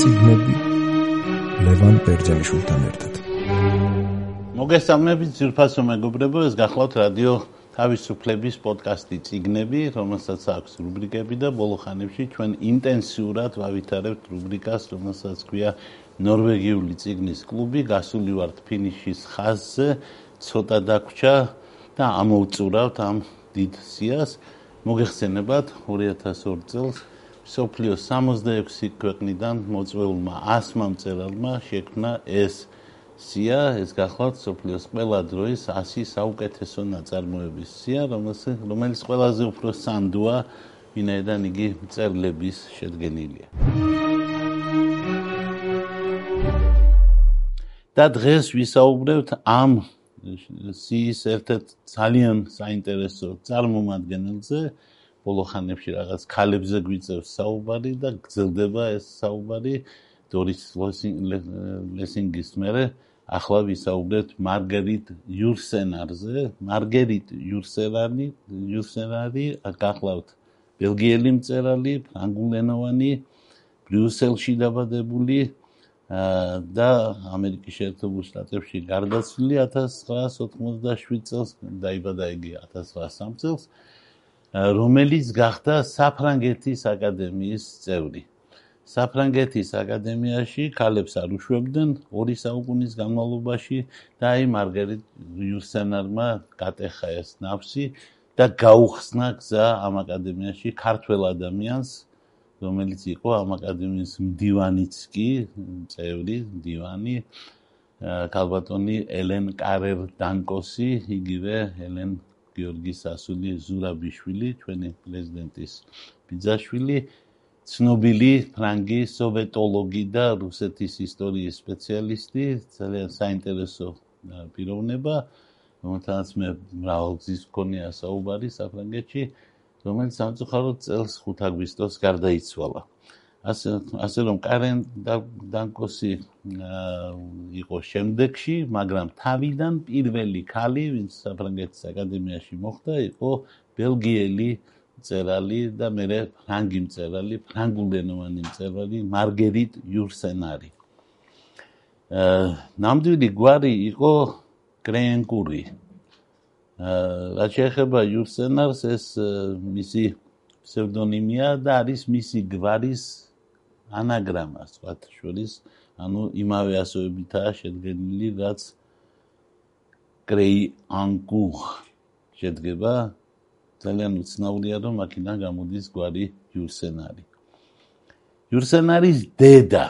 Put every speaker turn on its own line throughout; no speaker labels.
ციგნები ლევან ბერძენიშვილთან ერთად.
მოგესალმებით ძირფასო მეგობრებო ეს გახლავთ რადიო თავისუფლების პოდკასტი ციგნები რომელსაც აქვს რუბრიკები და ბოლო ხანებში ჩვენ ინტენსიურად ვავითარებთ რუბრიკას რომელსაც ქვია ნორვეგიული ციგნის კლუბი გასული ვართ ფინიშის ხაზზე ცოტა დაგვრჩა და ამოვწურავთ ამ დიდ სიას. მოგეხსენებათ 2002 წელს სოფლიოს 66 ქვეყნიდან მოწვეულმა 100 მწერალმა შექმნა ეს სია, ეს გახლავთ სოფლიოს ყველა დროის 100 საუკეთესო ნაწარმოების სია, რომელიც რომელიც ყველაზე უფრო სანდოა, ვინაიდან იგი მწერლების შედგენილია. და დღეს ვისაუბრებთ ამ სიის ერთ-ერთ ძალიან საინტერესო წარმომადგენელზე, ბოლო ხანებში რაღაც ქალებზე გვიწევს საუბარი და გრძელდება ეს საუბარი. დორის ლესინგის მერე ახლა ვისაუბრეთ მარგერიტ იურსენარზე. მარგერიტ იურსენარი იურსენარი გახლავთ ბელგიელი მწერალი ანგულენოვანი ბრიუსელში დაბადებული და ამერიკის შეერთებულ შტატებში გარდაცვლილი 1987 წელს დაიბადა იგი 1903 წელს რომელიც გახდა საფრანგეთის აკადემიის წევრი. საფრანგეთის აკადემიაში ქალებს არ უშვებდნენ ორი საუკუნის განმავლობაში და აი მარგერიტ იურსენარმა გატეხა ეს ნაფსი და გაუხსნა გზა ამ აკადემიაში ქართველ ადამიანს რომელიც იყო ამ აკადემიის მდივანიც კი წევრი მდივანი კალბატონი ელენ კარერ დანკოსი იგივე ელენ გიორგი სასული ზურაბიშვილი, ჩვენი პრეზიდენტის ბიძაშვილი, ცნობილი ფრანგი სოვეტოლოგი და რუსეთის ისტორიის სპეციალისტი, ძალიან საინტერესო პიროვნება, რომელთანაც მე მრავალგზის მქონია საუბარი საფრანგეთში, რომელიც სამწუხაროდ წელს 5 აგვისტოს გარდაიცვალა. ასე ასე რომ კარენ დანკოსი იყო შემდეგში, მაგრამ თავიდან პირველი ქალი, ვინც საფრანგეთის აკადემიაში მოხვდა, იყო ბელგიელი წერალი და მე ფრანგი წერალი, ფრანგულენოვანი წერალი მარგერიტ იურსენარი. აა ნამდვილი გვარი იყო კრენკური. აა რაც შეეხება იურსენარს, ეს მისი ფსევდონიმია და არის მისი გვარის ანაგრამა სხვათა შორის ანუ იმავე ასოებითაა შედგენილი რაც კრეი ანკუ შედგება. ძალიან უცნაურია რომ აქედან გამოდის გვარი იურსენარი. იურსენარის დედა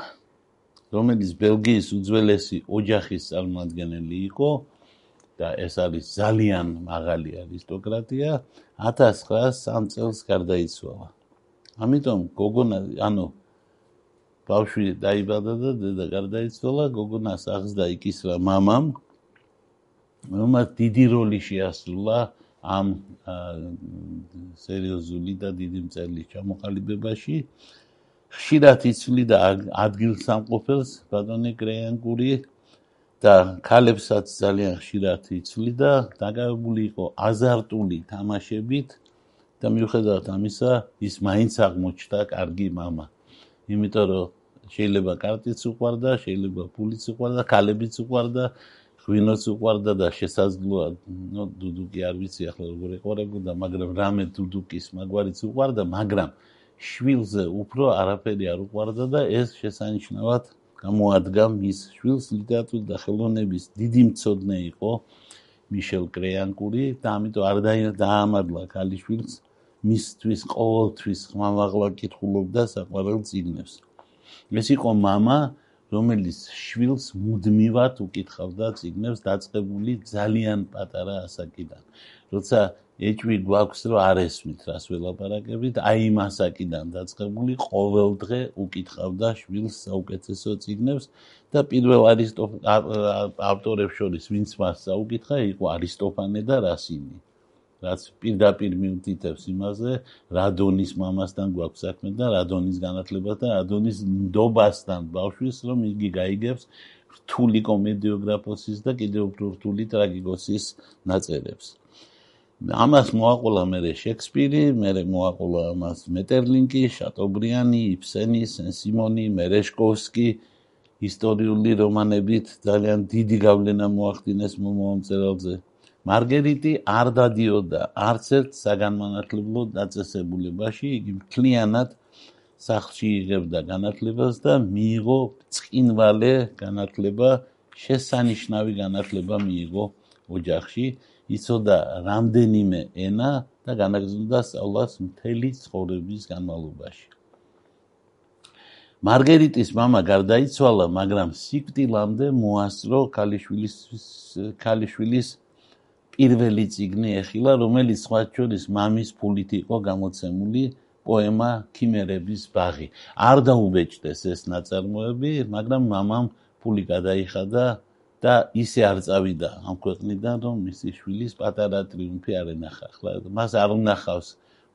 რომელიც ბელგიის უძველესი ოჯახის წარმომადგენელი იყო და ეს არის ძალიან მაღალი არისტოკრატია 1903 წელს გარდაიცვალა. ამიტომ გოგონა ანუ ბავშვი დაიბადა და დედა გარდაიცვალა, გოგონას აღზდა იკისრა მამამ. მამაც დიდი როლი შეასრულა ამ სერიოზული და დიდი მწერლის ჩამოყალიბებაში. ხშირად იცვლიდა ადგილსამყოფელს ბატონი კრეანკური და ქალებსაც ძალიან ხშირად იცვლიდა, დაგავებული იყო აზარტული თამაშებით და მიუხედავად ამისა, ის მაინც აღმოჩნდა კარგი мама. იმიტომ რომ შეიძლება კარტიც უყარდა, შეიძლება ფულიც უყარდა, ქალებიც უყარდა, ღვინოც უყარდა და შესაძლოა, ნუ დუდუკი არ ვიცი ახლა როგორ ეყარებოდა, მაგრამ რამე დუდუკის მაგვარიც უყარდა, მაგრამ შვილზე უფრო არაფერი არ უყარდა და ეს შესანიშნავად გამოადგა მის შვილს ლიტერატურის და ხელოვნების დიდი მწოდნე იყო მიშელ კრეანკური და ამიტომ არ დაამარლა ქალიშვილს მისთვის ყოველთვის ხმამაღლა კითხულობდა საყვარელ წიგნებს. ეს იყო мама, რომელიც შვილს მუდმივად უკითხავდა წიგნებს დაწყებული ძალიან პატარა ასაკიდან. როცა ეჭვი გვაქვს, რომ არ ესმით რას ველაპარაკებით, აი იმ ასაკიდან დაწყებული ყოველ დღე უკითხავდა შვილს საუკეთესო წიგნებს და პირველ არისტოფანეს შორის ვინც მას საუკითხა, იყო არისტოფანე და რასინი. რაც პირდაპირ მიუთითებს იმაზე, რა დონის მამასთან გვაქვს საქმე და რა დონის განათლებასთან, რა დონის ნდობასთან ბავშვის, რომ იგი გაიგებს რთული კომედიოგრაფოსის და კიდევ უფრო რთული ტრაგიკოსის ნაწერებს. ამას მოაყოლა მე შექსპირი, მე მოაყოლა ამას მეტერლინგი, შატობრიანი, იფსენი, სენ-სიმონი, მერეშკოვსკი ისტორიული რომანებით ძალიან დიდი გავლენა მოახდინეს მომწერალზე. მარგერიტი არ დადიოდა არც ერთ საგანმანათლებლო დაწესებულებაში, იგი მთლიანად სახლში იღებდა განათლებას და მიიღო წკინვალე განათლება, შესანიშნავი განათლება მიიღო ოჯახში. იცოდა რამდენიმე ენა და განაგრძობდა სწავლას მთელი ცხოვრების განმავლობაში. მარგერიტის мама გარდაიცვალა, მაგრამ სიკვდილამდე მოასწრო ქალიშვილის ქალიშვილის პირველი ციგნი ეხილა, რომელიც სხვა შორის მამის ფულით იყო გამოცემული პოემა ქიმერების ბაღი. არ დაუბეჭდეს ეს ნაწარმოები, მაგრამ მამამ ფული გადაიხადა და ისე არ წავიდა ამ ქვეყნიდან, რომ მისი შვილის პატარა ტრიუმფი არ ენახა. ხლა მას არ უნახავს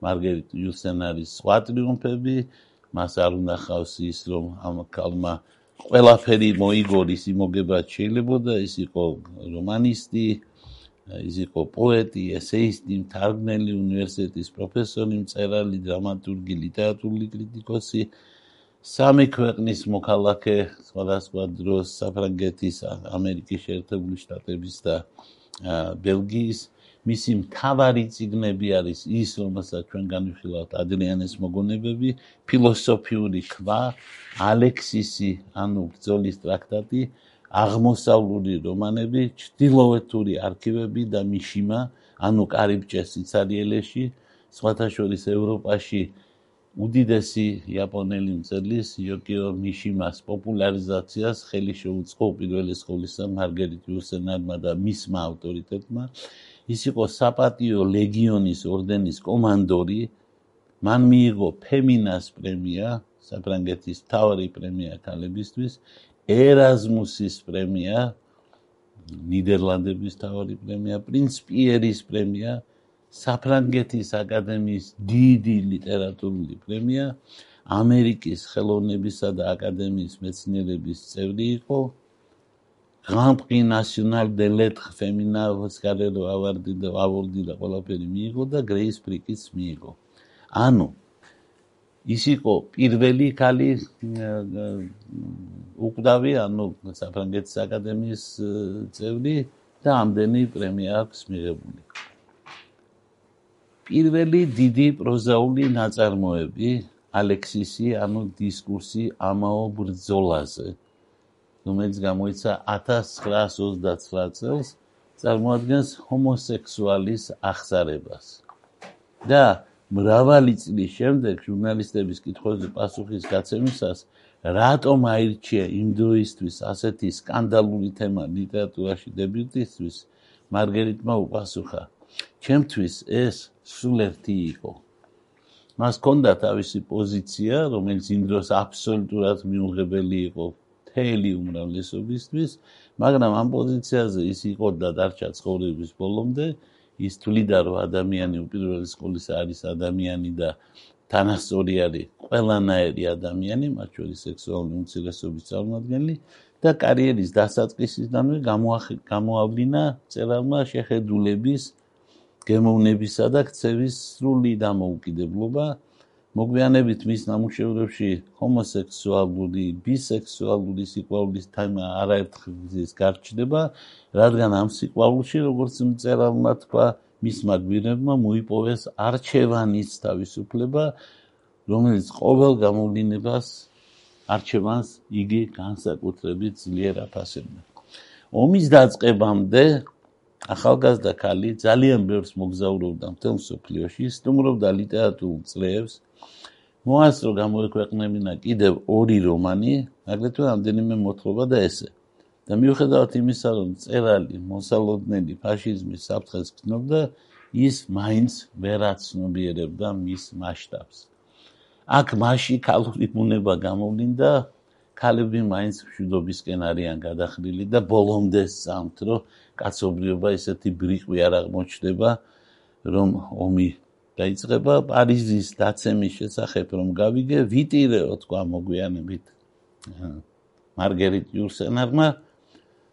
მარგერიტ იუსენარის სხვა ტრიუმფები, მას არ უნახავს ის, რომ ამ კალმა ყველაფერი მოიგონის იმოგება შეიძლება და ის იყო რომანისტი, ის იყო პოეტი, ესეისტი, მთარგმნელი, უნივერსიტეტის პროფესორი, მწერალი, დრამატურგი, ლიტერატურული კრიტიკოსი, სამი ქვეყნის მოქალაქე სხვადასხვა დროს საფრანგეთის, ამერიკის შეერთებული შტატების და ბელგიის. მისი მთავარი ციგნები არის ის, რომელსაც ჩვენ განვიხილავთ ადრიანეს მოგონებები, ფილოსოფიური ქვა, ალექსისი, ანუ ბრძოლის ტრაქტატი, აღმოსავლური რომანები, ჩtildeოეთური არქივები და მიშიმა, ანუ კარიბჭეს სიცარიელეში, სხვათა შორის ევროპაში უდიდესი იაპონელი მწერლის იოკიო მიშიმას პოპულარიზაციას ხელი შეუწყო პირველი სკოლისა მარგერიტ იუსენარმა და მისმა ავტორიტეტმა. ის იყო საპატიო ლეგიონის ორდენის კომანდორი. მან მიიღო ფემინას პრემია, საფრანგეთის მთავარი პრემია ქალებისთვის, ერაზმუსის პრემია, ნიდერლანდების მთავარი პრემია, პრინც პიერის პრემია, საფრანგეთის აკადემიის დიდი ლიტერატურული პრემია, ამერიკის ხელოვნებისა და აკადემიის მეცნიერების წევრი იყო. Grand Prix National de Lettres Féminines ოსკარო ავარდი და ავორდი და ყველაფერი მიიღო და Grace Prix-იც მიიღო. ანუ ის იყო პირველი ქალი უკვდავი, ანუ საფრანგეთის აკადემიის წევრი და ამდენი პრემია აქვს მიღებული. პირველი დიდი პროზაული ნაწარმოები ალექსისი ანუ დისკურსი ამაო ბრძოლაზე რომელიც გამოიცა 1929 წელს წარმოადგენს ჰომოსექსუალის აღზარებას და მრავალი წლის შემდეგ ჟურნალისტების კითხვებზე პასუხის გაცემისას რატომ აირჩია იმ დროისთვის ასეთი სკანდალური თემა ლიტერატურაში დებიუტისთვის მარგერიტმა უპასუხა ჩემთვის ეს სულ ერთი იყო. მას ჰქონდა თავისი პოზიცია, რომელიც იმ დროს აბსოლუტურად მიუღებელი იყო თელი უმრავლესობისთვის, მაგრამ ამ პოზიციაზე ის იყო და დარჩა ცხოვრების ბოლომდე. ის თვლიდა, რომ ადამიანი უპირველეს ყოვლისა არის ადამიანი და თანასწორი არის ყველანაირი ადამიანი, მათ შორის სექსუალური უმცირესობის წარმომადგენელი და კარიერის დასაწყისიდანვე გამოავლინა წერალმა შეხედულების გემოვნებისა და ქცევის სრული დამოუკიდებლობა. მოგვიანებით მის ნამუშევრებში ჰომოსექსუალური, ბისექსუალური სიყვარულის თემა არაერთხელ გარჩდება, რადგან ამ სიყვარულში, როგორც მწერალმა თქვა, მისმა გვირებმა მოიპოვეს არჩევანის თავისუფლება, რომელიც ყოველ გამოვლინებას არჩევანს იგი განსაკუთრებით ძლიერ აფასებდა. ომის დაწყებამდე ახალგაზრდა ქალი ძალიან ბევრს მოგზაურობდა მთელ მსოფლიოში, სტუმრობდა ლიტერატურულ წრეებს. მოასწრო გამოექვეყნებინა კიდევ ორი რომანი, აგრეთვე ამდენიმე მოთხრობა და ესე. და მიუხედავად იმისა, რომ წერალი მოსალოდნელი ფაშიზმის საფრთხეს გრძნობდა, ის მაინც ვერ აცნობიერებდა მის მასშტაბს. აქ მასში ქალური ბუნება გამოვლინდა, ქალები მაინც მშვიდობისკენ არიან გადახრილი და ბოლომდე სამთ, რომ კაცობრიობა ესეთი ბრიყვი არ აღმოჩნდება, რომ ომი დაიწყება პარიზის დაცემის შესახებ რომ გავიგე, ვიტირეო თქვა მოგვიანებით მარგერიტ იურსენარმა,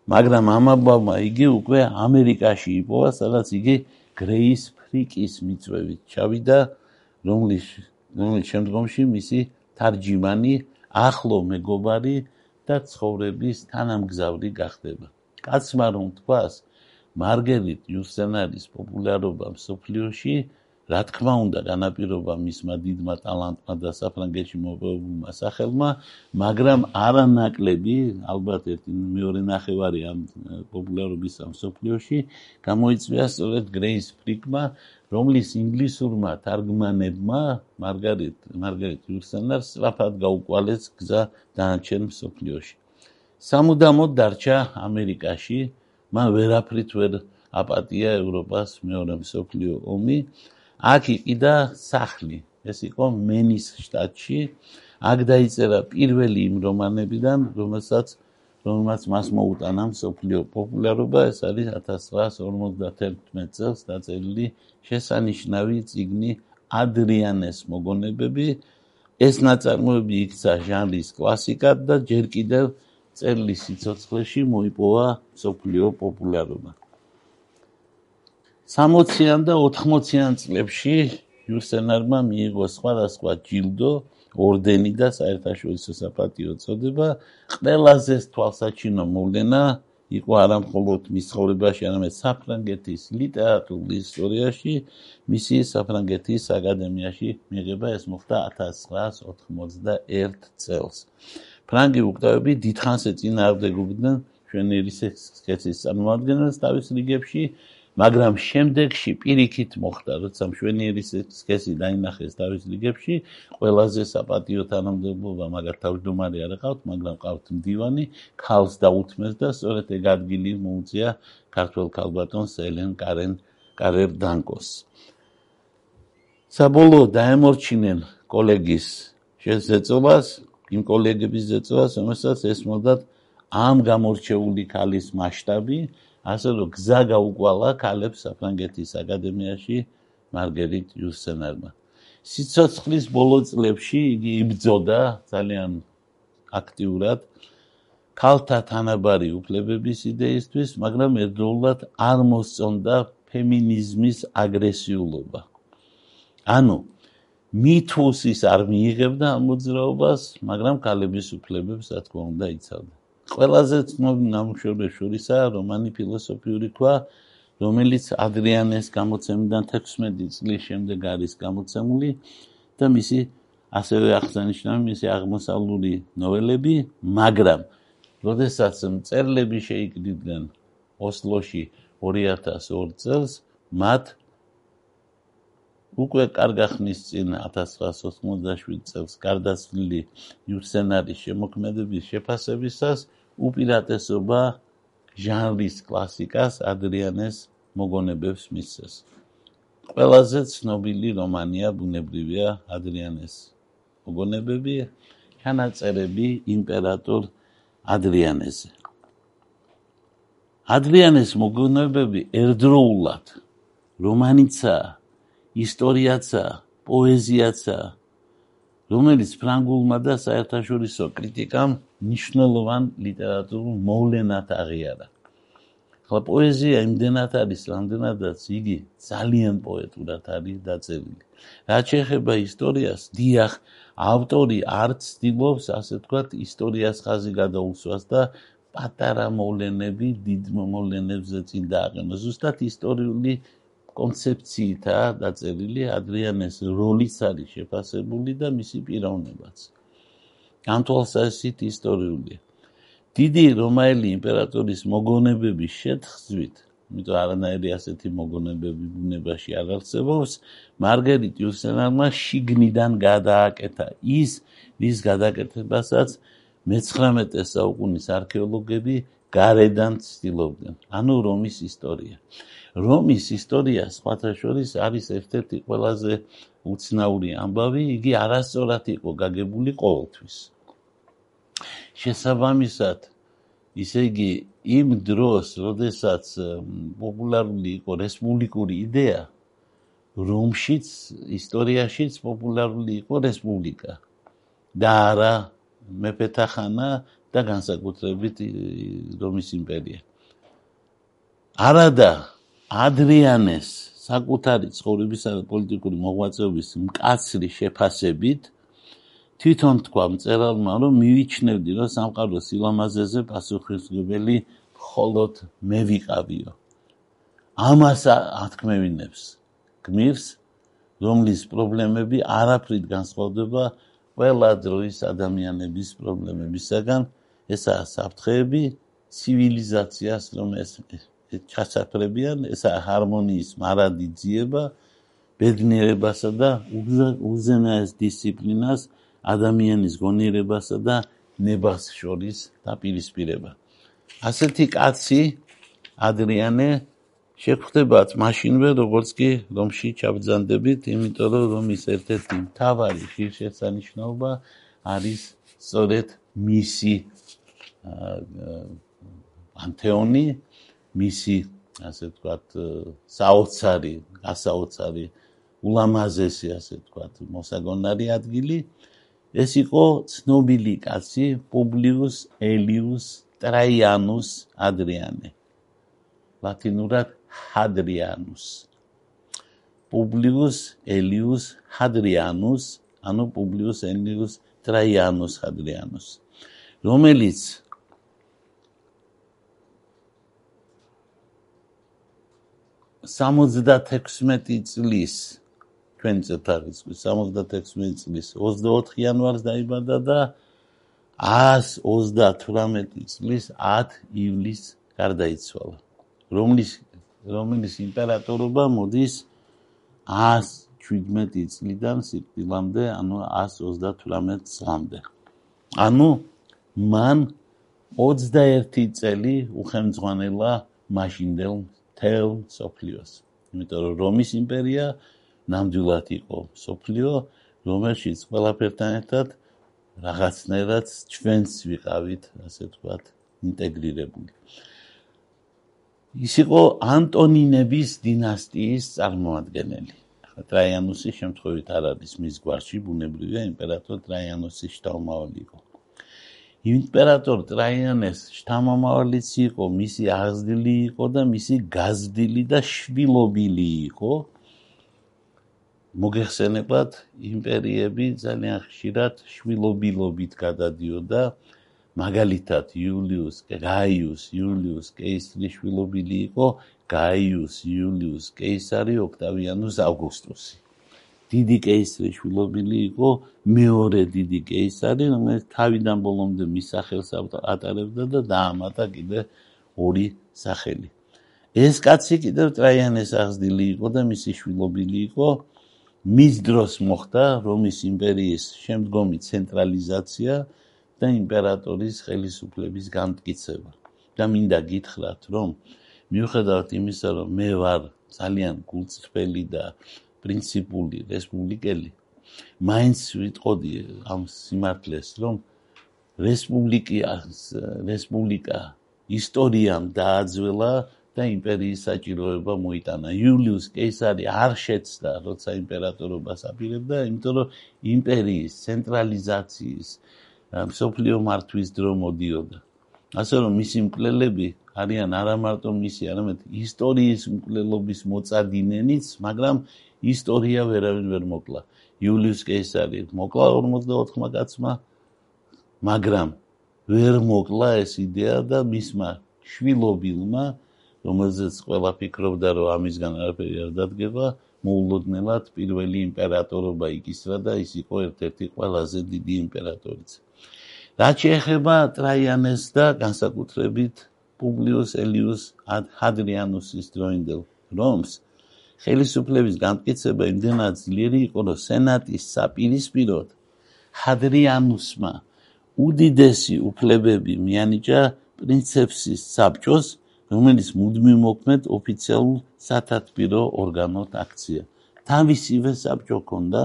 მაგრამ ამაბავმა იგი უკვე ამერიკაში იპოვა, სადაც იგი გრეის ფრიკის მიწვევით ჩავიდა, რომლის რომლის შემდგომში მისი თარჯიმანი, ახლო მეგობარი და ცხოვრების თანამგზავრი გახდება. კაცმა რომ თქვას, მარგერიტ იუსენარის პოპულარობა მსოფლიოში რა თქმა უნდა განაპირობა მისმა დიდმა ტალანტმა და საფრანგეთში მოპოვებულმა სახელმა, მაგრამ არანაკლები, ალბათ ერთი მეორე ნახევარი ამ პოპულარობის ამ სოფლიოში გამოიწვია სწორედ გრეის ფრიკმა, რომლის ინგლისურმა თარგმანებმა მარგარიტ მარგარიტ იურსენარს სწრაფად გაუკვალეს გზა დანარჩენ სოფლიოში. სამუდამოდ დარჩა ამერიკაში, მან ვერაფრით ვერ აპატია ევროპას მეორე სოფლიო ომი. აქ იყიდა სახლი. ეს იყო მენის შტატში. აქ დაიწერა პირველი იმ რომანებიდან, რომელსაც რომელსაც მას მოუტანა სოფლიო პოპულარობა, ეს არის 1951 წელს დაწერილი შესანიშნავი წიგნი ადრიანეს მოგონებები. ეს ნაწარმოები იქცა ჟანრის კლასიკად და ჯერ კიდევ წერლის სიცოცხლეში მოიპოვა სოფლიო პოპულარობა. 60-იან და 80-იან წლებში იუსენარმა მიიღო სხვადასხვა ჯილდო, ორდენი და საერთაშორისო საპატიო წოდება. ყველაზე თვალსაჩინო მოვლენა იყო არა მხოლოდ მის ცხოვრებაში, არამედ საფრანგეთის ლიტერატურულ ისტორიაში, მისი საფრანგეთის აკადემიაში მიიღება ეს მოხდა 1991 წელს. ფრანგი უკტავები დიდხანს ეწინააღმდეგებდნენ შვენიერი სქესის წარმოადგენელს თავის რიგებში მაგრამ შემდეგში პირიქით მოხდა, როცა მშვენიერის სქესი დაინახეს თავის რიგებში, ყველაზე საპატიო თანამდებობა მაგათ თავმჯდომარე არ ყავთ, მაგრამ ყავთ მდივანი, ქალს დაუთმეს და სწორედ ეგ ადგილი მოუწია ქართულ ქალბატონს ელენ კარენ კარერ დანკოს. საბოლოო დაემორჩინენ კოლეგის შეძეწობას, იმ კოლეგების ზეწობას, რომელსაც ესმოდათ ამ გამორჩეული ქალის მასშტაბი ასე რომ გზა გაუკვალა ქალებს საფრანგეთის აკადემიაში მარგერიტ იუსენერმა. სიცოცხლის ბოლო წლებში იგი იბრძოდა ძალიან აქტიურად ქალთა თანაბარი უფლებების იდეისთვის, მაგრამ ერთდროულად არ მოსწონდა ფემინიზმის აგრესიულობა. ანუ მითუსის არ მიიღებდა ამ მოძრაობას, მაგრამ ქალების უფლებებს, რა თქმა უნდა, იცავდა. ყველაზე ცნობილი ნამუშევრების შორისაა რომანი ფილოსოფიური ქვა, რომელიც ადრიანეს გამოცემიდან 16 წლის შემდეგ არის გამოცემული და მისი ასევე აღსანიშნავი მისი აღმოსავლური ნოველები, მაგრამ როდესაც მწერლები შეიკრიბნენ ოსლოში 2002 წელს, მათ უკვე კარგა ხნის წინ 1987 წელს გარდაცვლილი იურსენარის შემოქმედების შეფასებისას უპირატესობა ჟანრის კლასიკას ადრიანეს მოგონებებს მისცეს. ყველაზე ცნობილი რომანია ბუნებრივია ადრიანეს მოგონებები, ჩანაწერები იმპერატორ ადრიანესზე. ადრიანეს მოგონებები ერთდროულად რომანიცა, ისტორიაცა, პოეზიაცა, რომელიც ფრანგულმა და საერთაშორისო კრიტიკამ ნიშნულოვან ლიტერატურულ მოვლენად აღიარა. ხოლო პოეზია იმდენად არის, რამდენადაც იგი ძალიან პოეტურად არის დაწერილი. რაც შეეხება ისტორიას, დიახ, ავტორი არც ცდილობს, ასე ვთქვათ, ისტორიას ხაზი გადაუსვას და პატარა მოვლენები დიდ მოვლენებზე წინ დააყენოს. ზუსტად ისტორიული კონცეფციითაა დაწერილი ადრიანეს როლიც არის შეფასებული და მისი პიროვნებაც. ამ თვალსაზრისით ისტორიულია. დიდი რომაელი იმპერატორის მოგონებების შეთხზვით, იმიტომ არანაირი ასეთი მოგონებები ბუნებაში არ არსებობს, მარგერიტ იუსენარმა შიგნიდან გადააკეთა ის, რის გადაკეთებასაც მე-19 საუკუნის არქეოლოგები გარედან ცდილობდნენ. ანუ რომის ისტორია. რომის ისტორია სხვათა შორის არის ერთ-ერთი ყველაზე უცნაური ამბავი, იგი არასწორად იყო გაგებული ყოველთვის. შესაბამისად, ისე იგი იმ დროს, როდესაც პოპულარული იყო რესპუბლიკური იდეა, რომშიც ისტორიაშიც პოპულარული იყო რესპუბლიკა და არა მეფეთა ხანა და განსაკუთრებით რომის იმპერია. არადა ადრიანეს საკუთარი ცხოვრებისა და პოლიტიკური მოღვაწეობის მკაცრი შეფასებით თვითონ თქვა მწერალმა, რომ მივიჩნევდი, რომ სამყაროს სილამაზეზე პასუხისმგებელი მხოლოდ მე ვიყავიო. ამას ათქმევინებს გმირს, რომლის პრობლემები არაფრით განსხვავდება ყველა დროის ადამიანების პრობლემებისაგან, ესაა საფრთხეები ცივილიზაციას, რომ ეს ჩასაფრებიან, ესაა ჰარმონიის მარადი ძიება ბედნიერებასა და უზენაეს დისციპლინას ადამიანის გონიერებასა და ნებას შორის დაპირისპირება. ასეთი კაცი ადრიანე შეხვდებათ მაშინვე როგორც კი რომში ჩაბძანდებით, იმიტომ რომ რომის ერთ-ერთი მთავარი ღირსშესანიშნაობა არის სწორედ მისი ანთეონი, მისი ასე ვთქვათ, საოცარი, გასაოცარი ულამაზესი ასე ვთქვათ, მოსაგონარი ადგილი. ეს იყო ცნობილი კაცი პუბლიუს ელიუს ტრაიანუს ადრიანე. ლათინურად ჰადრიანუს. პუბლიუს ელიუს ჰადრიანუს ანუ პუბლიუს ელიუს ტრაიანუს ჰადრიანუს. რომელიც სამოცდათექვსმეტი წლის ჩვენ წელთაღრიცხვის 76 წლის 24 იანვარს დაიბადა და 138 წლის 10 ივლისს გარდაიცვალა. რომლის რომლის იმპერატორობა მოდის 117 წლიდან სიკვდილამდე, ანუ 138 წლამდე. ანუ მან 21 წელი უხელმძღვანელა მაშინდელ თელ სოფლიოს. იმიტომ რომ რომის იმპერია ნამდვილად იყო სოფლიო, რომელშიც ყველაფერთან ერთად რაღაცნაირად ჩვენც ვიყავით, ასე ვთქვათ, ინტეგრირებული. ის იყო ანტონინების დინასტიის წარმოადგენელი. ახლა ტრაიანუსი შემთხვევით არ არის მის გვარში, ბუნებრივია იმპერატორ ტრაიანუსის შთამომავალი იყო. იმპერატორ ტრაიანეს შთამომავალიც იყო, მისი აღზრდილი იყო და მისი გაზრდილი და შვილობილი იყო. მოგეხსენებათ იმპერიები ძალიან ხშირად შვილობილობით გადადიოდა. მაგალითად იულიუს გაიუს იულიუს კეისრის შვილობილი იყო გაიუს იულიუს კეისარი ოქტავიანუს ავგუსტუსი დიდი კეისრის შვილობილი იყო მეორე დიდი კეისარი რომელიც თავიდან ბოლომდე მის სახელს ატარებდა და დაამატა კიდე ორი სახელი. ეს კაცი კიდევ ტრაიანეს აღზრდილი იყო და მისი შვილობილი იყო მის დროს მოხდა რომის იმპერიის შემდგომი ცენტრალიზაცია და იმპერატორის ხელისუფლების განმტკიცება. და მინდა გითხრათ, რომ მიუხედავად იმისა, რომ მე ვარ ძალიან გულწრფელი და პრინციპული რესპუბლიკელი, მაინც ვიტყოდი ამ სიმართლეს, რომ რესპუბლიკა რესპუბლიკა ისტორიამ დააძველა და იმპერიის საჭიროება მოიტანა. იულიუს კეისარი არ შეცდა, როცა იმპერატორობას აპირებდა, იმიტომ რომ იმპერიის ცენტრალიზაციის სოფლიო მართვის დრო მოდიოდა. ასე რომ მისი მკვლელები არიან არა მარტო მისი, არამედ ისტორიის მკვლელობის მოწადინენიც, მაგრამ ისტორია ვერავინ ვერ მოკლა. იულიუს კეისარი მოკლა 44 კაცმა, მაგრამ ვერ მოკლა ეს იდეა და მისმა შვილობილმა რომელზეც ყველა ფიქრობდა, რომ ამისგან არაფერი არ დადგება, მოულოდნელად პირველი იმპერატორობა იკისრა და ის იყო ერთ-ერთი ყველაზე დიდი იმპერატორიც. რაც შეეხება ტრაიანეს და განსაკუთრებით პუბლიუს ელიუს ჰადრიანუსის დროინდელ რომს, ხელისუფლების განმტკიცება იმდენად ძლიერი იყო, რომ სენატის საპირისპიროდ ჰადრიანუსმა უდიდესი უფლებები მიანიჭა პრინცეპსის საბჭოს რომელიც მუდმივ მოქმედ ოფიციალურ სათათბირო ორგანოდ აქცია. თავისივე საბჭო ქონდა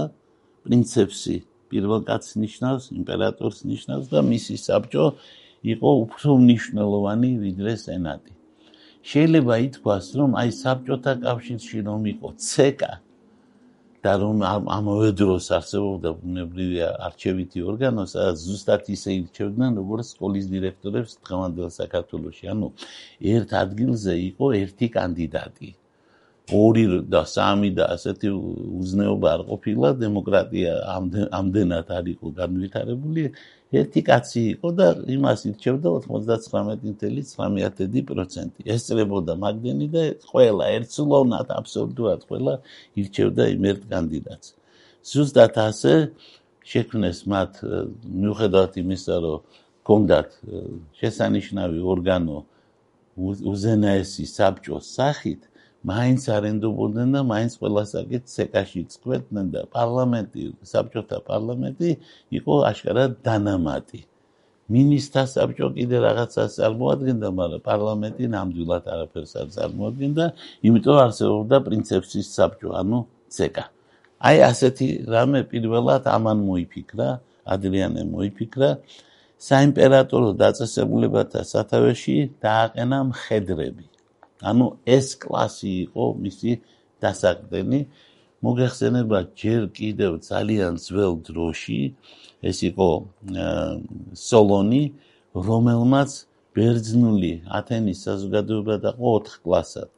პრინცეპსი პირველ კაცს ნიშნავს, იმპერატორს ნიშნავს და მისი საბჭო იყო უფრო მნიშვნელოვანი ვიდრე სენატი. შეიძლება ითქვას, რომ აი საბჭოთა კავშირში რომ იყო ცეკა და რომ ამავე დროს არსებობდა ბუნებრივი არჩევითი ორგანო, სადაც ზუსტად ისე ირჩევდნენ, როგორც სკოლის დირექტორებს დღევანდელ საქართველოში. ანუ ერთ ადგილზე იყო ერთი კანდიდატი. ორი და სამი და ასეთი უზნეობა არ ყოფილა დემოკრატია ამდენად არ იყო განვითარებული ერთი კაცი იყო და იმას ირჩევდა 99.9%. ესწრებოდა მაგდენი და ყველა ერთსულოვნად აბსოლუტურად ყველა ირჩევდა იმ ერთ კანდიდატს. ზუსტად ასე შექმნეს მათ მიუხედავად იმისა, რომ კონდათ შესანიშნავი ორგანო უზენაესი საბჭოს სახით, მაინც არენდობოდნენ და მაინც ყველასაკეთ სეკაში წყვეტდნენ და პარლამენტი, საბჭოთა პარლამენტი იყო აშკარად დანამატი. მინისტრთა საბჭო კიდე რაღაცას წარმოადგენდა, მაგრამ პარლამენტი ნამდვილად არაფერს არ წარმოადგენდა, იმიტომ არსებობდა პრინცეპსის საბჭო, ანუ ცეკა. აი ასეთი რამე პირველად ამან მოიფიქრა, ადრიანე მოიფიქრა საიმპერატორო დაწესებულებათა სათავეში დააყენა მხედრები. ანუ ეს კლასი იყო მისი დასაყრდენი მოგეხსენება ჯერ კიდევ ძალიან ძველ დროში. ეს იყო სოლონი რომელმაც ბერძნული ათენის საზოგადოება დაყო 4 კლასად.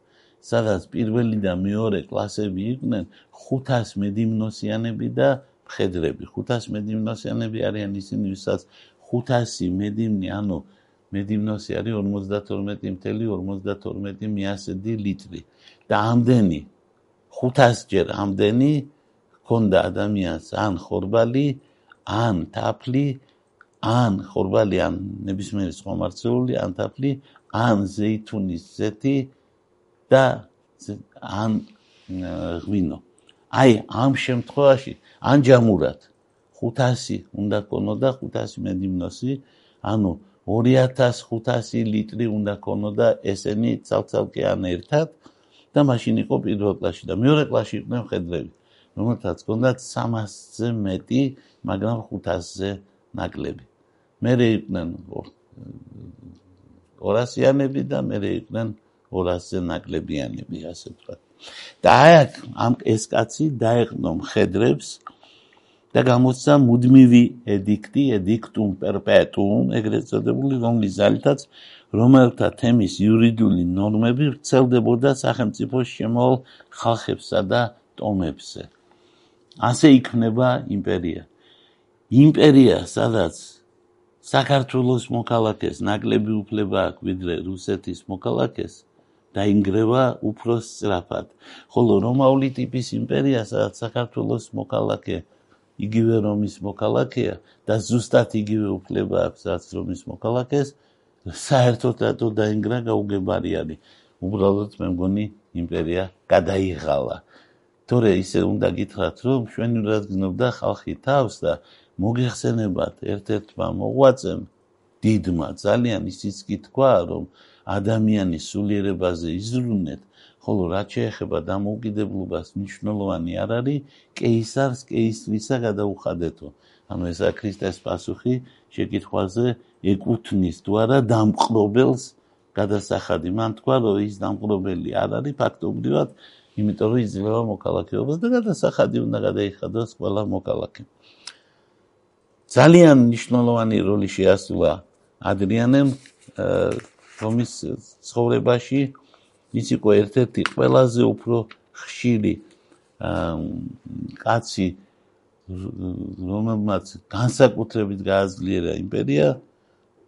სადაც პირველი და მეორე კლასები იყვნენ 500 მედიმნოსიანები და მხედრები. 500 მედიმნოსიანები არიან ისინი ვისაც 500 მედიმნი ანუ მედიმნოსი არის 52.52 მიასედი ლიტრი. და ამდენი 500 ჯერ ამდენი ქონდა ადამიანს ან ხორბალი ან თაფლი ან ხორბალი ან ნებისმიერი სხვა მარცეული ან თაფლი ან ზეითუნის ზეთი და ან ღვინო. აი ამ შემთხვევაში ან ჯამურად 500 უნდა ქონოდა 500 მედიმნოსი ანუ 2500 ლიტრი უნდა ქონოდა ესენი ცალ-ცალკე ან ერთად და მაშინ იყო პირველ კლასში და მეორე კლასში იყვნენ მხედრები რომელთაც ქონდათ 300-ზე მეტი მაგრამ 500-ზე ნაკლები. მერე იყვნენ 200-იანები და მერე იყვნენ 200-ზე ნაკლებიანები ასე ვთქვათ. და აი ამ ეს კაცი დაეყნო მხედრებს და გამოსცა მუდმივი ედიქტი ედიქტუმ პერპეტუმ ეგრეთ წოდებული რომლის ძალითაც რომელთა თემის იურიდიული ნორმები ვრცელდებოდა სახელმწიფოს შემოვალ ხალხებსა და ტომებზე. ასე იქნება იმპერია. იმპერია სადაც საქართველოს მოქალაქეს ნაკლები უფლება აქვს ვიდრე რუსეთის მოქალაქეს დაინგრევა უფრო სწრაფად. ხოლო რომაული ტიპის იმპერია სადაც საქართველოს მოქალაქე იგივე რომის მოქალაქეა და ზუსტად იგივე უფლება აქვს რაც რომის მოქალაქეს საერთოდ რატო დაინგრა გაუგებარი არის უბრალოდ მე მგონი იმპერია გადაიღალა. თორე ისე უნდა გითხრათ რომ შვენივრად გნობდა ხალხი თავს და მოგეხსენებათ ერთ-ერთმა მოღვაწემ დიდმა ძალიან ისიც კი თქვა რომ ადამიანის სულიერებაზე იზრუნეთ ხოლო რაც შეეხება დამოუკიდებლობას მნიშვნელოვანი არ არის კეისარს კეისრისა გადაუხადეთო. ანუ ესა ქრისტეს პასუხი შეკითხვაზე ეკუთვნის თუ არა დამყრობელს გადასახადი. მან თქვა რომ ის დამყრობელი არ არის ფაქტობრივად იმიტომ რომ იძლევა მოქალაქეობას და გადასახადი უნდა გადაიხადოს ყველა მოქალაქე. ძალიან მნიშვნელოვანი როლი შეასრულა ადრიანემ რომის ცხოვრებაში ის იყო ერთ-ერთი ყველაზე უფრო ხშირი კაცი რომელმაც განსაკუთრებით გააძლიერა იმპერია.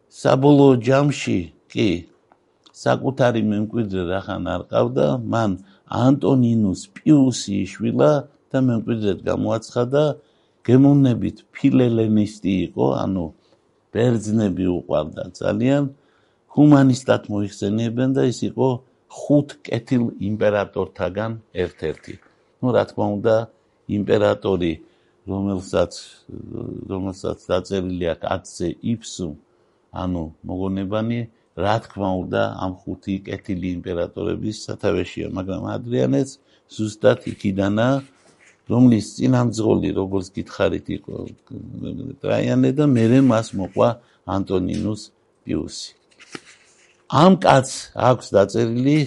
საბოლოო ჯამში კი საკუთარი მემკვიდრე რახან არ ყავდა. მან ანტონინუს პიუსი იშვილა და მემკვიდრედ გამოაცხადა. გემოვნებით ფილელენისტი იყო ანუ ბერძნები უყვარდა ძალიან. ჰუმანისტად მოიხსენიებენ და ის იყო ხუთ კეთილ იმპერატორთაგან ერთ-ერთი. ну, რა თქმა უნდა, იმპერატორი, რომელსაც რომელსაც დაწერილი აქვს 10-ზე იფსუ, ანუ მოგონებანი, რა თქმა უნდა, ამ ხუთი კეთილი იმპერატორების სათავეშია, მაგრამ ადრიანეს ზუსტად იქიდანა რომლის წინამძღოლი, როგორც გითხარით, იყო ტრაიანე და მერე მას მოყვა ანტონინუს პიუსი. ამ კაც აქვს დაწერილი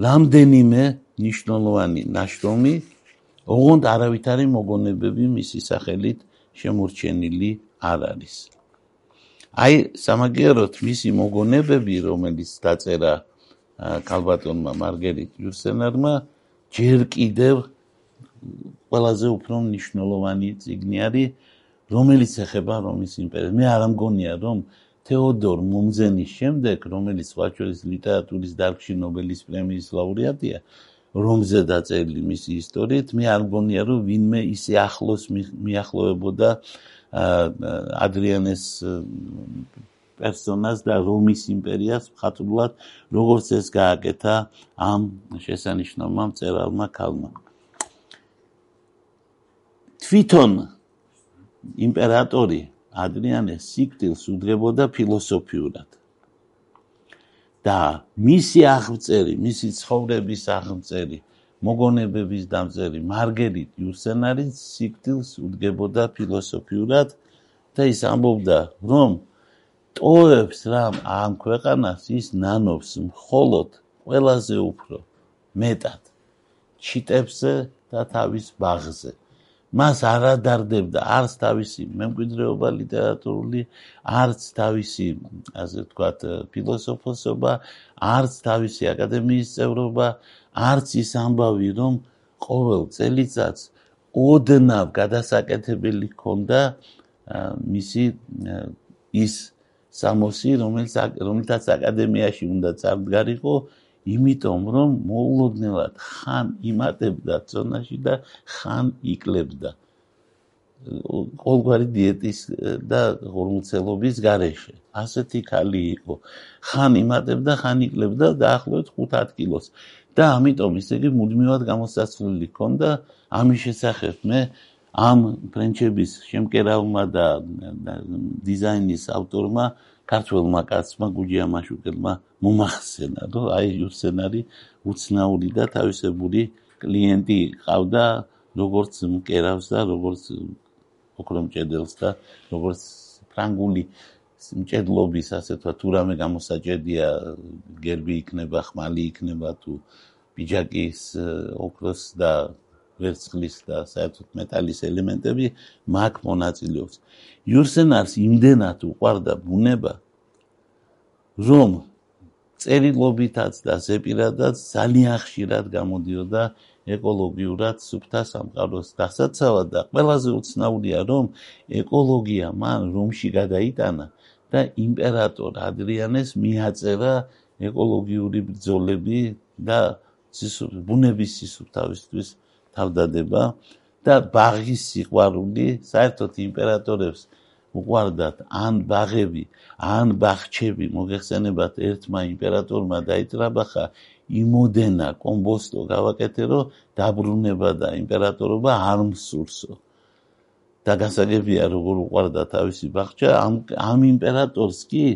რამდენიმე ნიშნულოვანი ნაშრომი, ოღონდ არავითარი მოგონებები მისი სახელით შემორჩენილი არ არის. აი, სამაგიეროდ მისი მოგონებები, რომელიც დაწერა კალბატონმა მარგერიტ იურსენარმა ჯერ კიდევ ყველაზე უფრო მნიშვნელოვანი წიგნი არის რომელიც ეხება რომის იმპერიას. მე არ ამგონია რომ თეოდორ მომძენის შემდეგ, რომელიც ვაჩოლის ლიტერატურის დარგში ნობელის პრემიის ლაურეატია, რომზე დაწერილი მისი ისტორიით, მე არ მგონია რომ ვინმე ისე ახლოს მიახლოვებოდა ადრიანეს პერსონას და რომის იმპერიას მხატვრულად, როგორც ეს გააკეთა ამ შესანიშნავმა მწერალმა ქალმა. თვითონ იმპერატორი ადრიანე სიკტილს უძღებოდა ფილოსოფიურად. და მისი აღწერი, მისი ცხოვრების აღწერი, მოგონებების დამწერი მარგერიტ იურსენარი სიკტილს უძღებოდა ფილოსოფიურად და ის ამბობდა, რომ ტოებს რამ ამ ქვეყანას ის ნანობს მხოლოდ ყველაზე უფრო მეტად ჩიტებზე და თავის ბაღზე. მას არ ადარდებდა არც თავისი მემკვიდრეობა ლიტერატურული, არც თავისი, ასე ვთქვათ, ფილოსოფოსობა, არც თავისი აკადემიის წევრობა, არც ის ამბავი, რომ ყოველ წელიწადს ოდნავ გადასაკეთებელი ქონდა მისი ის სამოსი, რომელიც რომელთაც აკადემიაში უნდა წარდგარიყო, იმიტომ რომ მოულოდნელად ხან იმატებდა ზონაში და ხან იკლებდა ყოველგვარი დიეტის და ჰორმონცელობის გარეშე. ასეთი ქალი იყო. ხან იმატებდა, ხან იკლებდა დაახლოებით 5-10 კილოს. და ამიტომ ისე იგი მუდმივად გამოსაცვლელი ჰქონდა ამის შესახებ. მე ამ ფრენჩების შემკერავმა და დიზაინის ავტორმა ქართველმა კაცმა გუჯია მაშუკელმა მომახსენა, რომ აი იურსენარი უცნაური და თავისებური კლიენტი ყავდა, როგორც მკერავს და როგორც ოქრომჭედელს და როგორც ფრანგული მჭედლობის ასე თქვა თუ რამე გამოსაჭედია გერბი იქნება, ხმალი იქნება თუ პიჯაკის ოქროს და ვერცხლის და საერთოდ მეტალის ელემენტები მაგ მონაწილეობს. იურსენარს იმდენად უყვარდა ბუნება, რომ წერილობითაც და ზეპირადაც ძალიან ხშირად გამოდიოდა ეკოლოგიურად სუფთა სამყაროს დასაცავად და ყველაზე უცნაურია რომ ეკოლოგია მან რომში გადაიტანა და იმპერატორ ადრიანეს მიაწერა ეკოლოგიური ბრძოლები და ბუნების სისუფთავისთვის თავდადება და ბაღის სიყვარული საერთოდ იმპერატორებს უყვარდათ ან ბაღები, ან ბაღჩები, მოგეხსენებათ ერთმა იმპერატორმა დაიტრაბახა იმოდენა კომბოსტო გავაკეთერო დაბრუნება და იმპერატორობა არ მსურსო. და გასაგებია როგორ უყვარდა თავისი ბაღჩა ამ ამ იმპერატორს კი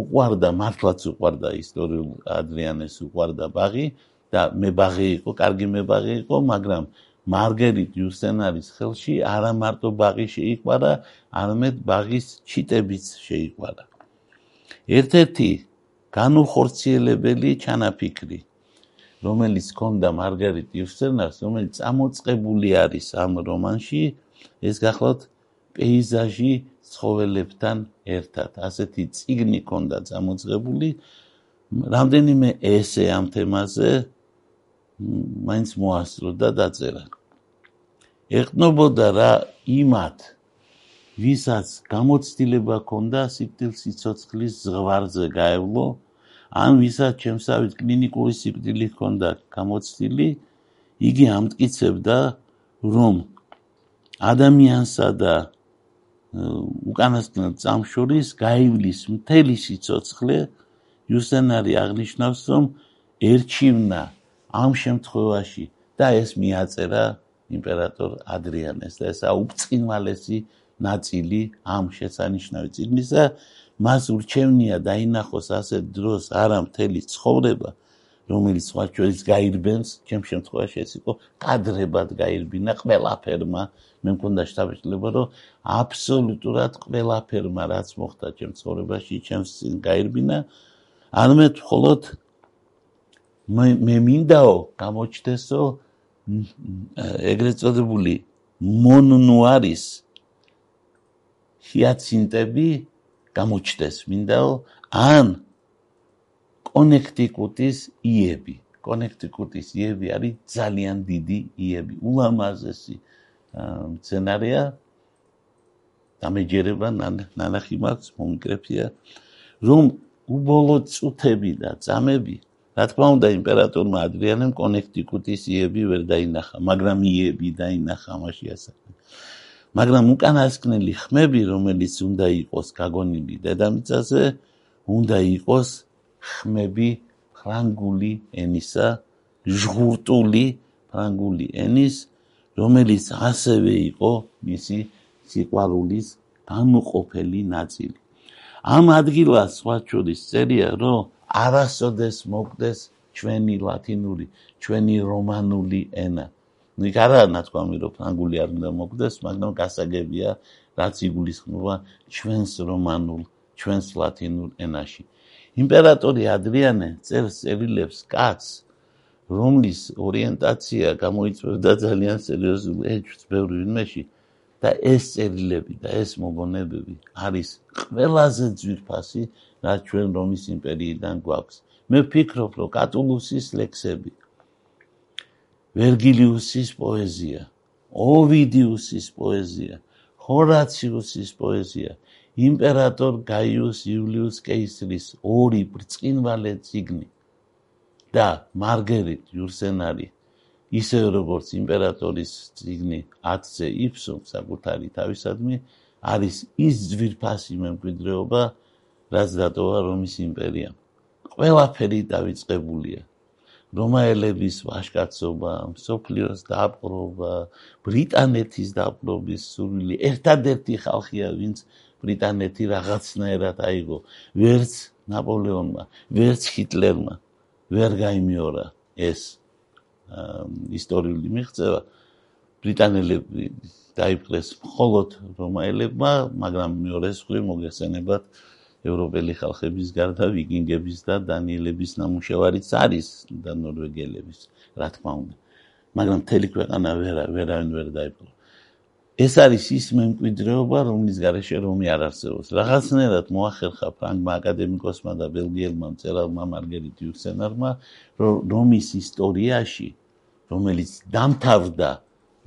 უყვარდა მართლაც უყვარდა ისტორიულ ადრიანეს უყვარდა ბაღი და მე ბაღი იყო, კარგი მე ბაღი იყო, მაგრამ მარგერიტ იუსენარის ხელში არა მარტო ბაღი შეიყვარა, არამედ ბაღის ჩიტებიც შეიყვარა. ერთ-ერთი განუხორციელებელი ჩანაფიქრი, რომელიც ჰქონდა მარგერიტ იუსენარს, რომელიც წამოწყებული არის ამ რომანში, ეს გახლავთ პეიზაჟი ცხოველებთან ერთად. ასეთი ციგნი ჰქონდა წამოწყებული. რამდენიმე ესე ამ თემაზე მაინც მოასწრო და დაწერა. ეხნებოდა რა იმათ ვისაც გამოცდილება ჰქონდა სიკვდილის სიცოცხლის ზღვარზე გაევლო ან ვისაც ჩემსავით კლინიკური სიკვდილი ჰქონდა გამოცდილი იგი ამტკიცებდა რომ ადამიანსა და უკანასკნელ წამშორის გაივლის მთელი სიცოცხლე იუსენარი აღნიშნავს რომ ერჩივნა ამ შემთხვევაში და ეს მიაწერა იმპერატორ ადრიანეს და ესა უბრწყინვალესი ნაწილი ამ შესანიშნავი წიგნისა მას ურჩევნია დაინახოს ასე დროს არა მთელი ცხოვრება რომელიც სხვა ჩვენს გაირბენს ჩემ შემთხვევაში ეს იყო კადრებად გაირბინა ყველაფერმა. მე მქონდა შთაბეჭდილება რომ აბსოლუტურად ყველაფერმა რაც მოხდა ჩემ ცხოვრებაში ჩემს წინ გაირბინა. არამედ მხოლოდ მე მე მინდაო გამოჩდესო ეგრეთ წოდებული მონნუარის ჰიაცინტები გამოჩდეს მინდაო ან კონექტიკუტის იები. კონექტიკუტის იები არის ძალიან დიდი იები, ულამაზესი სცენარია. დამეჯერება ნანახი მაქვს, მომიკრეფია, რომ უბოლო წუთები და წამები რა თქმა უნდა იმპერატორმა ადრიანემ კონექტიკუტის იები ვერ დაინახა, მაგრამ იები დაინახა მაშინ ასაკი. მაგრამ უკანასკნელი ხმები, რომელიც უნდა იყოს გაგონილი დედამიწაზე, უნდა იყოს ხმები ფრანგული ენისა, ჟღურტული ფრანგული ენის, რომელიც ასევე იყო მისი სიყვარულის განუყოფელი ნაწილი. ამ ადგილას სხვა შორის წერია, რომ არასოდეს მოკდეს ჩვენი ლათინური, ჩვენი რომანული ენა. ნუ იქ არა ნათქვამი რომ ფრანგული არ უნდა მოკდეს, მაგრამ გასაგებია რაც იგულისხმება ჩვენს რომანულ, ჩვენს ლათინურ ენაში. იმპერატორი ადრიანე წერს წერილებს კაც რომლის ორიენტაცია გამოიწვევდა ძალიან სერიოზულ ეჭვს ბევრი ვინმეში და ეს წერილები და ეს მოგონებები არის ყველაზე ძვირფასი რაც ჩვენ რომის იმპერიიდან გვაქვს. მე ვფიქრობ, რომ კატულუსის ლექსები, ვერგილიუსის პოეზია, ოვიდიუსის პოეზია, ჰორაციუსის პოეზია, იმპერატორ გაიუს იულიუს კეისრის ორი ბრწყინვალე ციგნი და მარგერიტ იურსენარი ისე როგორც იმპერატორის ციგნი 10-ზე იფსო საკუთარი თავისადმი არის ის ძვირფასი მემკვიდრეობა რაც დატოვა რომის იმპერიამ. ყველაფერი დაიწყებულია. რომაელების ვაშკაცობა, სოფლიოს დაპყრობა, ბრიტანეთის დაპყრობის სურვილი, ერთადერთი ხალხია, ვინც ბრიტანეთი რაღაცნაირად აიღო. ვერც ნაპოლეონმა, ვერც ჰიტლერმა ვერ გაიმეორა ეს ისტორიული მიღწევა. ბრიტანელები დაიპყრეს მხოლოდ რომაელებმა, მაგრამ მეორე მხრივ მოგესწენებათ ევროპელი ხალხების გარდა ვიკინგების და დანიელების ნამუშევარიც არის და ნორვეგიელების, რა თქმა უნდა. მაგრამ მთელი ქვეყანა ვერ ვერავინ ვერ დაიპყრო. ეს არის ის მემკვიდრეობა, რომლის გარეშე რომი არ არსებობს. რაღაცნაირად მოახერხა ფრანგმა აკადემიკოსმა და ბელგიელმა მწერალმა მარგერიტ იუსენარმა, რომ რომის ისტორიაში, რომელიც დამთავრდა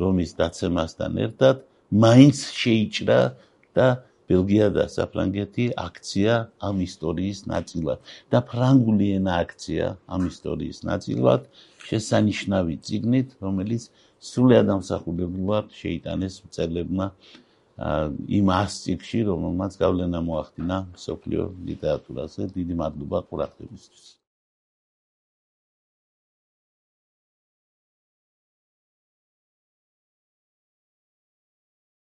რომის დაცემასთან ერთად, მაინც შეიჭრა და ბელგია და საფრანგეთი აქცია ამ ისტორიის ნაწილად. და ფრანგული ენა აქცია ამ ისტორიის ნაწილად შესანიშნავი ციგნით რომელიც სრულად ამსახურებლად შეიტანეს მწერლებმა იმ ასციგში რომელმაც გავლენა მოახდინა სოფლიო ლიტერატურაზე დიდი მადლობა ყურადღებისთვის